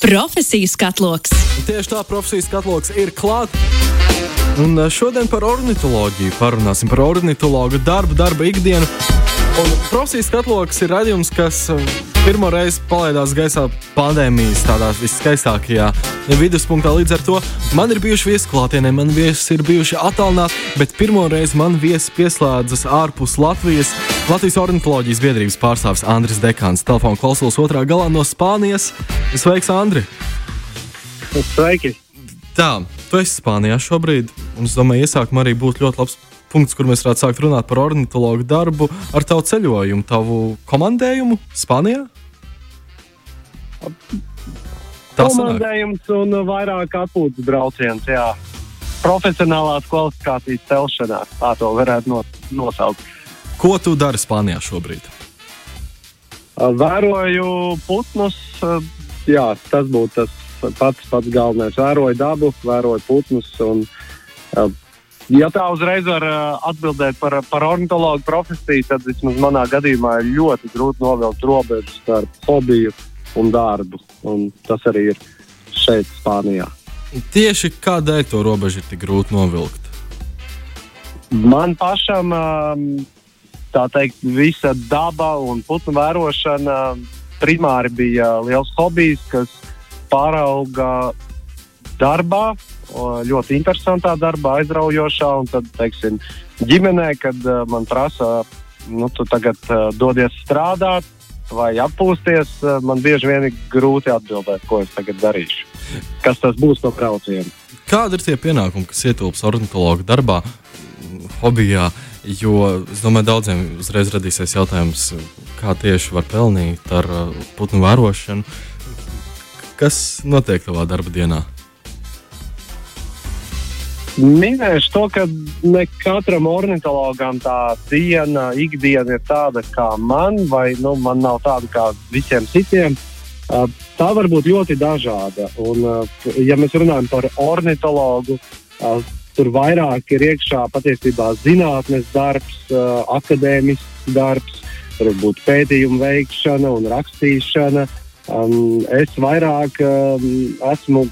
Profesijas katloks. Tieši tā profesijas katloks ir klāts. Un eh, šodien par ornitoloģiju parunāsim par ornitologu darbu, darba ikdienu. Un profesijas katloks ir radījums, kas eh, pirmo reizi palaidās gaisā pandēmijas tādā viskaistākajā viduspunktā. Līdz ar to man ir bijuši viesi klātienē, man viesi ir bijuši attālināti, bet pirmo reizi man viesi pieslēdzas ārpus Latvijas. Latvijas ornitoloģijas biedrības pārstāvis Andris Dekāns, telefona klausulas otrā galā no Spānijas. Sveiks, Andri! Sveiki! Tā, tu esi Spānijā šobrīd, un es domāju, iesākumā arī būtu ļoti labs punkts, kur mēs varētu sākt runāt par ornitologu darbu ar tavu ceļojumu, tavu komandējumu Spānijā. Tas komandējums un vairāk atpūtas brauciens. Jā. Profesionālās kvalifikācijas celšanā, tā to varētu nosaukt. Ko tu dari Spānijā šobrīd? Vēroju putnus. Jā, tas būtu tas pats, pats galvenais. Vēroju dabu, vēroju putnus. Un, ja tā uzreiz var atbildēt par, par ornitologu profesiju, tad vismaz manā gadījumā ir ļoti grūti novilkt robežu starp hobiju un darbu. Un tas arī ir šeit, Spānijā. Tieši kādēļ to robežu ir tik grūti novilkt? Man pašam, tā teikt, visa daba un putnu vērošana primāri bija liels hobijs, kas pārauga darbā, ļoti interesantā darbā, aizraujošā. Un tad, teiksim, ģimenē, kad uh, man prasa, nu, tu tagad uh, dodies strādāt vai atpūsties, uh, man bieži vien ir grūti atbildēt, ko es tagad darīšu. Kas tas būs no brauciena? Kādi ir tie pienākumi, kas ietilps ornitologa darbā, hobijā? Jo es domāju, daudziem uzreiz radīsies jautājums, kā tieši var pelnīt ar putnu vērošanu. Kas notiek tavā darba dienā? Minēšu to, ka ne katram ornitologam tā diena, ikdiena ir tāda kā man, vai nu, man nav tāda kā visiem citiem. Tā var būt ļoti dažāda. Un, ja mēs runājam par ornitologu, tur vairāk ir iekšā patiesībā zinātnes darbs, akadēmisks darbs, tur var būt pētījumu veikšana un rakstīšana. Um, es vairāk um, esmu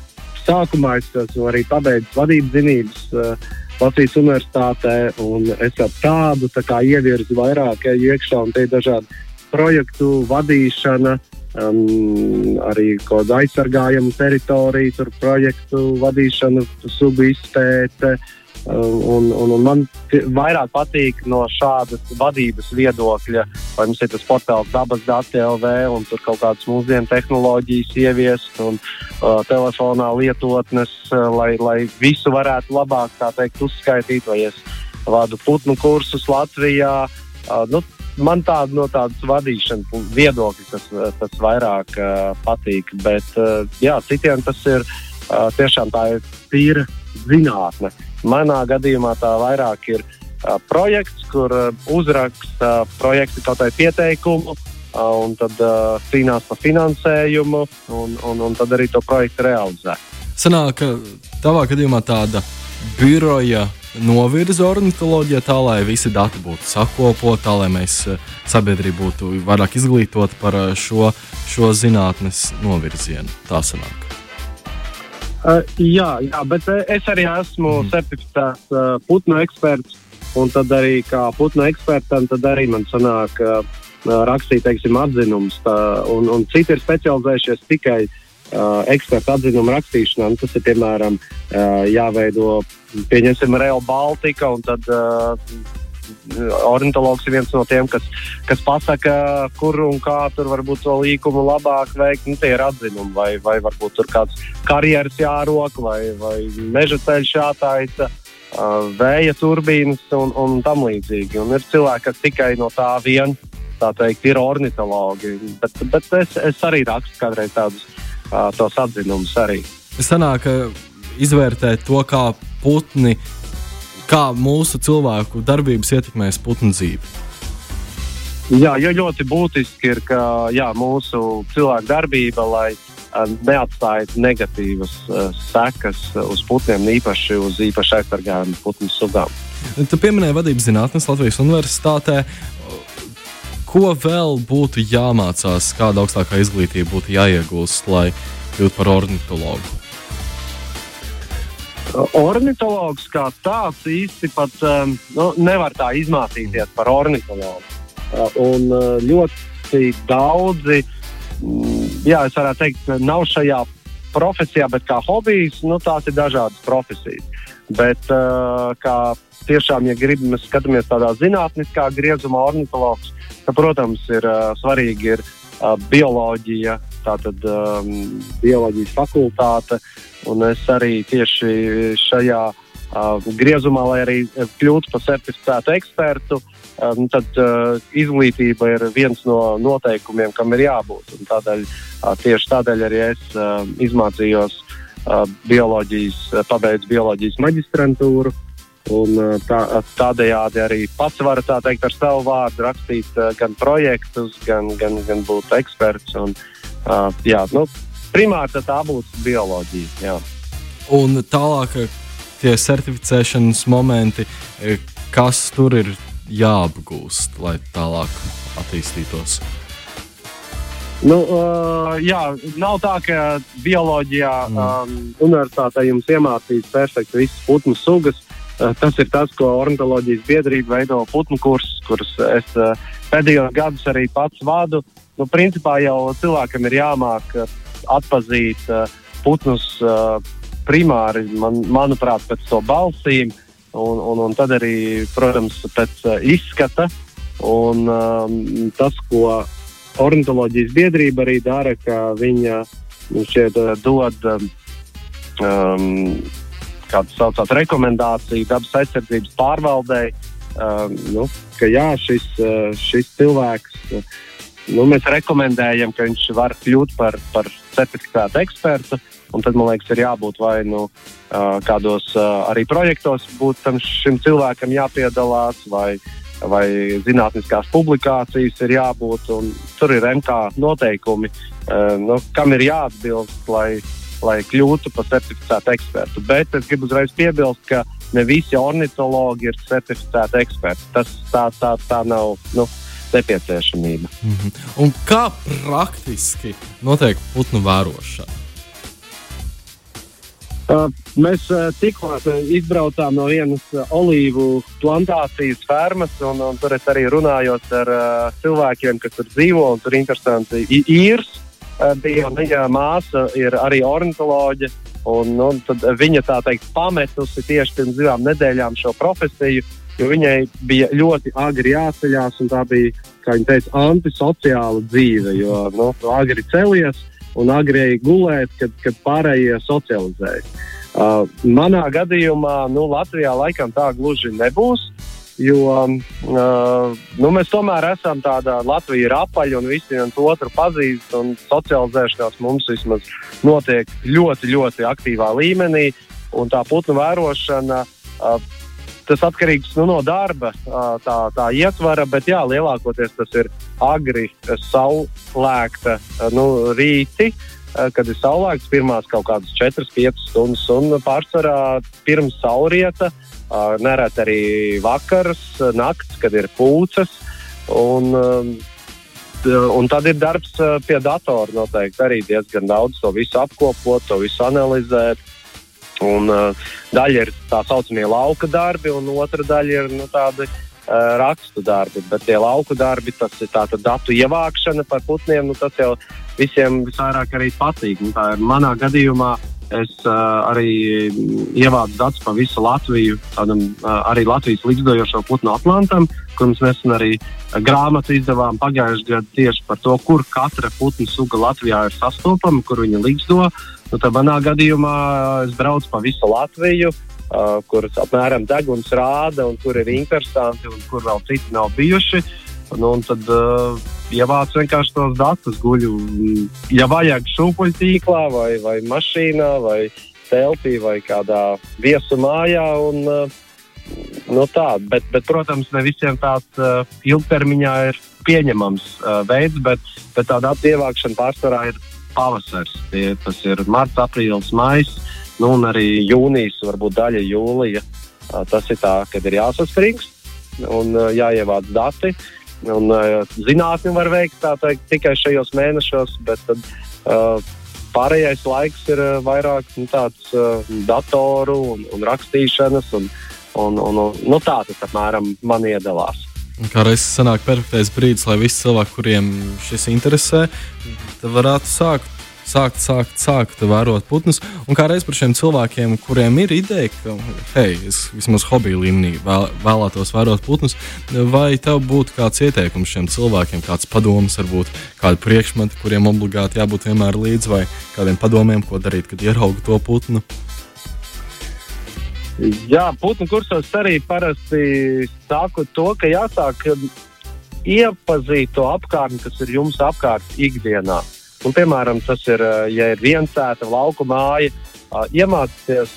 sākumā, es esmu arī pabeidzis vadības zinības uh, Latvijas Universitātē, un es ar tādu tā ievirzu vairāk iekšā, un te ir dažādi projektu vadīšana, um, arī kaut kāda aizsargājama teritorija, tur projektu vadīšana, sugu izpēte. Uh, Un, un, un man vairāk patīk no šādas vadības viedokļa, vai mums ir tas portāls dabas dati LV, un tur kaut kādas mūsdienu tehnoloģijas ieviest, un uh, telefonā lietotnes, uh, lai, lai visu varētu labāk teikt, uzskaitīt, vai es vadu putnu kursus Latvijā. Uh, nu, man tāda no tādas vadīšanas viedokļa tas, tas vairāk uh, patīk, bet uh, jā, citiem tas ir uh, tiešām tā ir tīra zinātne. Manā gadījumā tā vairāk ir uh, projekts, kur uh, uzraksta projekta kaut kādu pieteikumu, uh, un tad uh, cīnās par finansējumu, un, un, un tad arī to projektu realizē. Sanāk, ka tavā gadījumā tāda biroja novirza ornitoloģija tā, lai visi dati būtu sakopoti, tā lai mēs sabiedrība būtu vairāk izglītota par šo, šo zinātnes novirzienu. Tā sanāk. Uh, jā, jā, bet es arī esmu mm. certificēts uh, putnu eksperts. Un tad arī kā putnu ekspertam, tad arī man sanāk uh, rakstīt, teiksim, atzinumus. Tā, un, un citi ir specializējušies tikai uh, ekspertu atzinumu rakstīšanā. Nu, tas ir piemēram uh, jāveido, pieņemsim, Real Baltica un tad uh, ornitologs ir viens no tiem, kas, kas pasaka, kur un kā tur varbūt to līkumu labāk veikt. Nu, tie ir atzinumi, vai, vai varbūt tur kāds karjeras jārok, vai, vai meža ceļš jātaisa. Uh, vēja turbīnas un, un tam līdzīgi. Un ir cilvēki, kas tikai no tā vien tā teikt, ir ornitologi. Bet, bet es, es arī rakstu kādreiz tādus uh, tos atzinumus arī. Sanāk, izvērtēt to, kā putni kā mūsu cilvēku darbības ietekmēs putnu dzīvi. Jā, jo ļoti būtiski ir, ka jā, mūsu cilvēku darbība, lai neatstāja negatīvas uh, sekas uz putniem, īpaši uz īpaši aizsargājumu putnu sugām. Tu pieminēji vadības zinātnes Latvijas Universitātē. Ko vēl būtu jāmācās, kāda augstākā izglītība būtu jāiegūst, lai kļūt par ornitologu? Ornitologs kā tāds īsti pat um, nu, nevar tā izmācīties par ornitologu. Uh, un uh, ļoti daudzi, mm, jā, es varētu teikt, nav šajā profesijā, bet kā hobijs, nu, tās ir dažādas profesijas. Bet, uh, kā tiešām, ja gribam, skatāmies tādā zinātniskā griezumā, ornitologs, tad, protams, ir uh, svarīgi ir uh, bioloģija, tātad um, bioloģijas fakultāte. Un es arī tieši šajā uh, griezumā, lai arī kļūtu par certificētu ekspertu, um, tad uh, izglītība ir viens no noteikumiem, kam ir jābūt. Un tādēļ, uh, tieši tādēļ arī es uh, izmācījos uh, bioloģijas, uh, pabeidzu bioloģijas maģistrantūru. Un, tā, tādējādi arī pats varu teikt, ar savu vārdu rakstīt uh, gan projektus, gan, gan, gan būt eksperts. Un, Uh, jā, nu, primāri tā būtu bioloģija. Jā. Un tālāk, tie certificēšanas momenti, kas tur ir jāapgūst, lai tālāk attīstītos? Nu, uh, jā, nav tā, ka bioloģijā mm. um, universitātē jums iemācīs perfekti visas putnu sugas. Uh, tas ir tas, ko ornitholoģijas biedrība veido putnu kursus, kurus es uh, pēdējos gadus arī pats vadu. Nu, principā jau cilvēkam ir jāmāk uh, atpazīt putnus primāri, man, manuprāt, pēc to balsīm, un, un, un tad arī, protams, pēc izskata. Un, um, tas, ko ornitholoģijas biedrība arī dara, ka viņa nu, šeit dod um, um kādu saucamā rekomendāciju dabas aizsardzības pārvaldei, um, nu, ka jā, šis, uh, šis cilvēks uh, nu, mēs rekomendējam, ka viņš var kļūt par, par certificētu ekspertu. Tad, man liekas, ir jābūt vai nu kādos arī projektos, būt tam šim cilvēkam jāpiedalās, vai, vai zinātniskās publikācijas ir jābūt. Tur ir MK noteikumi, nu, kam ir jāatbilst, lai, lai kļūtu par certificētu ekspertu. Bet es gribu uzreiz piebilst, ka ne visi ornitologi ir certificēti eksperti. Tas tā, tā, tā nav. Nu, nepieciešamība. Mm -hmm. Un kā praktiski notiek putnu vērošana? Uh, mēs uh, tikko izbraucām no vienas olīvu plantācijas fermas, un, un tur es arī runāju ar uh, cilvēkiem, kas tur dzīvo. Tur ir interesanti īrs. Uh, bija viņa māsa, ir arī ornitoloģija. Un, nu, viņa tā teikt, pametusi tieši pirms divām nedēļām šo profesiju jo viņai bija ļoti agri jāceļās, un tā bija, kā viņa teica, antisociāla dzīve. Jo nu, agri celies un agri gulēt, kad, kad pārējie socializējas. Uh, manā gadījumā nu, Latvijā laikam tā gluži nebūs. Jo uh, nu, mēs tomēr esam tādā Latvija ir apaļa un visi viens otru pazīst. Socializēšanās mums vismaz notiek ļoti, ļoti aktīvā līmenī. Un tā putnu vērošana uh, tas atkarīgs nu, no darba, tā, tā ietvara, bet jā, lielākoties tas ir agri saulēkta nu, rīti. Kad ir saulēkts, pirmās kaut kādas 4-5 stundas, un pārsvarā pirms saulrieta, nereti arī vakars, nakts, kad ir pūces. Un, un tad ir darbs pie datora noteikti arī diezgan daudz to visu apkopot, to visu analizēt. Un, daļa ir tā saucamie lauka darbi, un otra daļa ir nu, tādi rakstu darbi. Bet tie lauku darbi, tas ir tāda datu ievākšana par putniem, nu, tas jau visiem visvairāk arī patīk. Nu, tā ir manā gadījumā. Es uh, arī ievācu datus par visu Latviju, tādam uh, arī Latvijas līdzdojošo putnu Atlantam, kur mēs nesen arī uh, grāmatu izdevām pagājušajā gadā tieši par to, kur katra putnu suga Latvijā ir sastopama, kur viņa līdzdo. Uh, Nu, tad manā gadījumā es braucu pa visu Latviju, uh, kuras apmēram deguns rāda, un kur ir interesanti, un kur vēl citi nav bijuši. Nu, tad uh, ievācu vienkārši tos datus, guļu, ja vajag šūpuļtīklā, vai, vai mašīnā, vai telpī, vai kādā viesu mājā. Un, uh, nu, tā, bet, bet, protams, ne visiem tāds uh, ilgtermiņā ir pieņemams uh, veids, bet, bet tāda attievākšana pārsvarā ir pavasars. Tie, tas ir marts, aprīlis, maijs, nu, un arī jūnijas, varbūt daļa jūlija. Tas ir tā, kad ir jāsaspringst un jāievāc dati. Un, zinātni var veikt teikt, tikai šajos mēnešos, bet tad, uh, pārējais laiks ir vairāk nu, tāds datoru un, un rakstīšanas. Un, un, un, un, nu, tā tas apmēram man iedalās. Kā reizes sanāk perfektais brīdis, lai visi cilvēki, kuriem šis interesē, varētu sākt sākt, sākt, sākt vērot putnus. Un kā reiz par šiem cilvēkiem, kuriem ir ideja, ka, hei, es vismaz hobiju līmenī vēl, vēlētos vērot putnus, vai tev būtu kāds ieteikums šiem cilvēkiem, kāds padoms, varbūt kādi priekšmeti, kuriem obligāti jābūt vienmēr līdzi, vai kādiem padomiem, ko darīt, kad ieraugu to putnu? Jā, putnu kursos arī parasti saku to, ka jāsāk iepazīt to apkārtni, kas ir jums apkārt ikdienā. Un, piemēram, tas ir, eh, ja ir viens sēta lauka māja, iemācīties.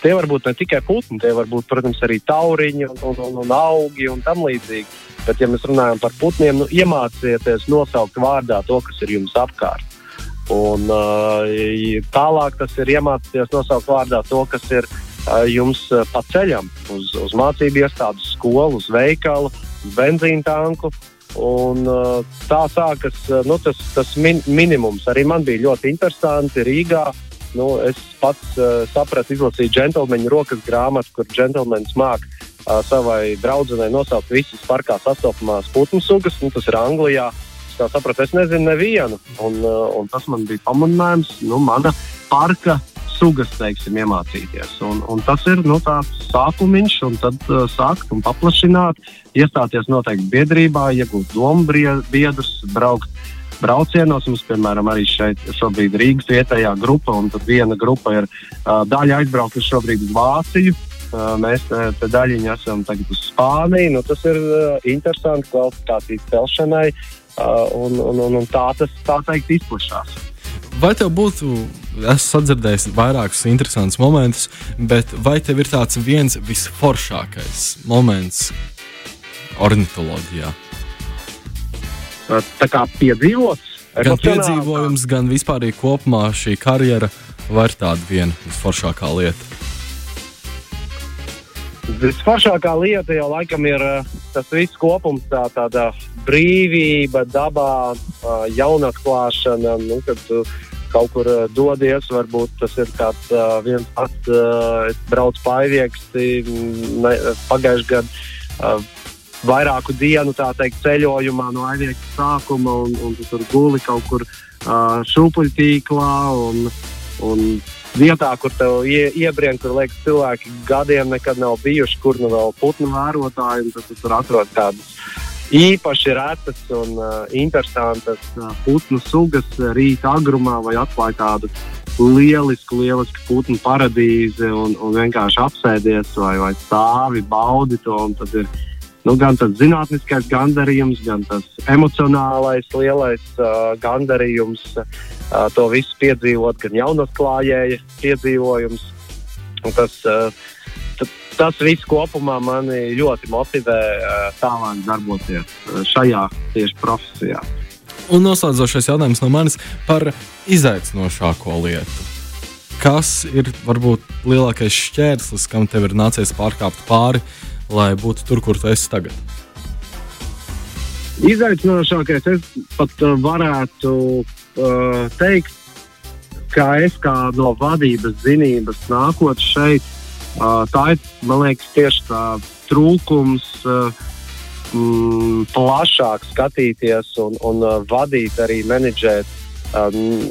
Tie var būt ne tikai putni, tie var būt, protams, arī tauriņi un, un, un, un augi un tam līdzīgi. Bet, ja mēs runājam par putniem, nu, iemācieties nosaukt vārdā to, kas ir jums apkārt. Un, tālāk tas ir iemācīties nosaukt vārdā to, kas ir jums pa ceļam, uz, uz mācību iestādi, skolu, uz veikalu, benzīna tanku. Un, tā sākas nu, tas, tas min, minimums. Arī man bija ļoti interesanti Rīgā. Nu, es pats uh, sapratu, izlasīju džentlmeņa rokas grāmatu, kur džentlmenis māca uh, savai draudzenei nosaukt visas parkā sastopamās putnu sugas. Nu, tas ir Anglijā. Es sapratu, es nezinu nevienu. Un, uh, un tas man bija pamudinājums. Nu, mana parka sugas teiksim, iemācīties. Un, un tas ir nu, tāds sākumiņš, un tad uh, sākt un paplašināt, iestāties noteikti biedrībā, iegūt domu biedrus, braukt. Braucienos mums, piemēram, arī šeit šobrīd Rīgas vietējā grupa, un tad viena grupa ir uh, daļa aizbraukusi šobrīd uz Vāciju, Uh, mēs te, daļiņi esam tagad uz Spāniju. Nu, tas ir uh, interesanti kvalifikācijas celšanai, uh, un, un, un, un tā tas tā teikt izplatās. Vai tev būtu, es sadzirdēju vairākus interesantus momentus, bet vai tev ir tāds viens visforšākais moments ornitoloģijā? Tā kā piedzīvots. Gan piedzīvojums, gan vispār kopumā šī karjera var tāda viena visforšākā lieta. Visforšākā lieta jau laikam ir tas viss kopums, tā, tāda brīvība, dabā, jaunatklāšana. Nu, kad tu kaut kur uh, dodies. Varbūt tas ir kāds viens pats, es braucu paivieksti pagājušajā gadā. Vairāku dienu teikt, ceļojumā no aizvietas sākuma, un, un tu tur guli kaut kur uh, šūpuļtīklā. Un, un vietā, kur tev ie, iebrien, kur liekas, cilvēki gadiem nekad nav bijuši, kur nu vēl putnu vērotāji, tad tu tur atrod kādus īpaši retas un uh, interesantas uh, putnu sugas rīta agrumā vai atklāja tādu lielisku, lielisku putnu paradīzi un, un vienkārši apsēdies vai, vai stāvi, baudi to. Nu, gan tas zinātniskais gandarījums, gan tas emocionālais, lielais uh, gandarījums uh, to visu piedzīvot, gan jaunas klājēja piedzīvojums. Tas uh, tas viss kopumā mani ļoti motivē tālāk darboties šajā tieši profesijā. Un noslēdzošais jautājums no manis par izaicinošāko lietu. Kas ir varbūt lielākais šķērslis, kam tev ir nācies pārkāpt pāri, lai būtu tur, kur tu esi tagad? Izaicinošākais es pat varētu uh, teikt, ka es kā no vadības zinības nākot šeit, Tā ir, man liekas, tieši tā trūkums mm, plašāk skatīties un, un vadīt, arī menedžēt um,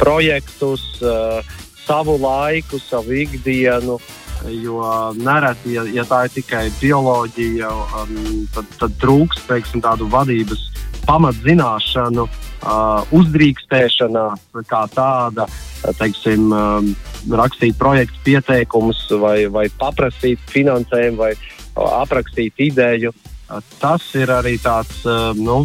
projektus, uh, savu laiku, savu ikdienu. Jo nereti, ja, ja tā ir tikai bioloģija, um, tad, tad trūkst teiksim, tādu vadības pamatzināšanu, uh, uzdrīkstēšanās kā tāda, teiksim, um, rakstīt projektu pieteikumus, vai, vai paprasīt finansējumu, vai aprakstīt ideju. Tas ir arī tāds, nu,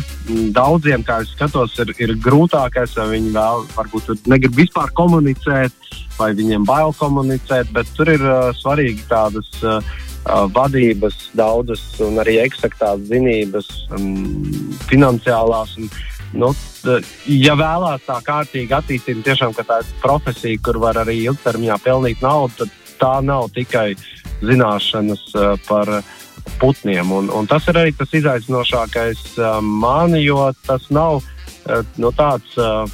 daudziem, kā es skatos, ir, ir grūtākais, vai viņi vēl, varbūt negrib vispār komunicēt, vai viņiem bail komunicēt, bet tur ir uh, svarīgi tādas uh, vadības, daudzas un arī eksaktās zinības, um, finansiālās. Un, nu, ja vēlās tā kārtīgi attīstīt, tiešām tā ir profesija, kur var arī ilgtermiņā pelnīt naudu, tad tā nav tikai zināšanas uh, par putniem. Un, un tas ir arī tas izaicinošākais uh, man, jo tas nav uh, no nu, tāds. Uh,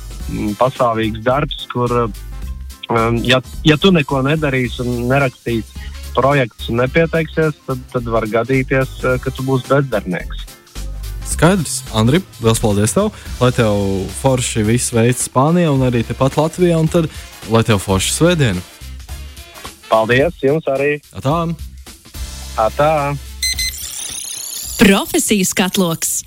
pastāvīgs darbs, kur, um, ja, ja tu neko nedarīsi un nerakstīsi projektus un nepieteiksies, tad, tad var gadīties, ka tu būsi bezdarbnieks. Skaidrs, Andri, liels paldies tev, lai tev forši viss veids Spānijā un arī tepat Latvijā, un tad lai tev forši svētdiena. Paldies jums arī! Atā! Atā. Profesijas katloks!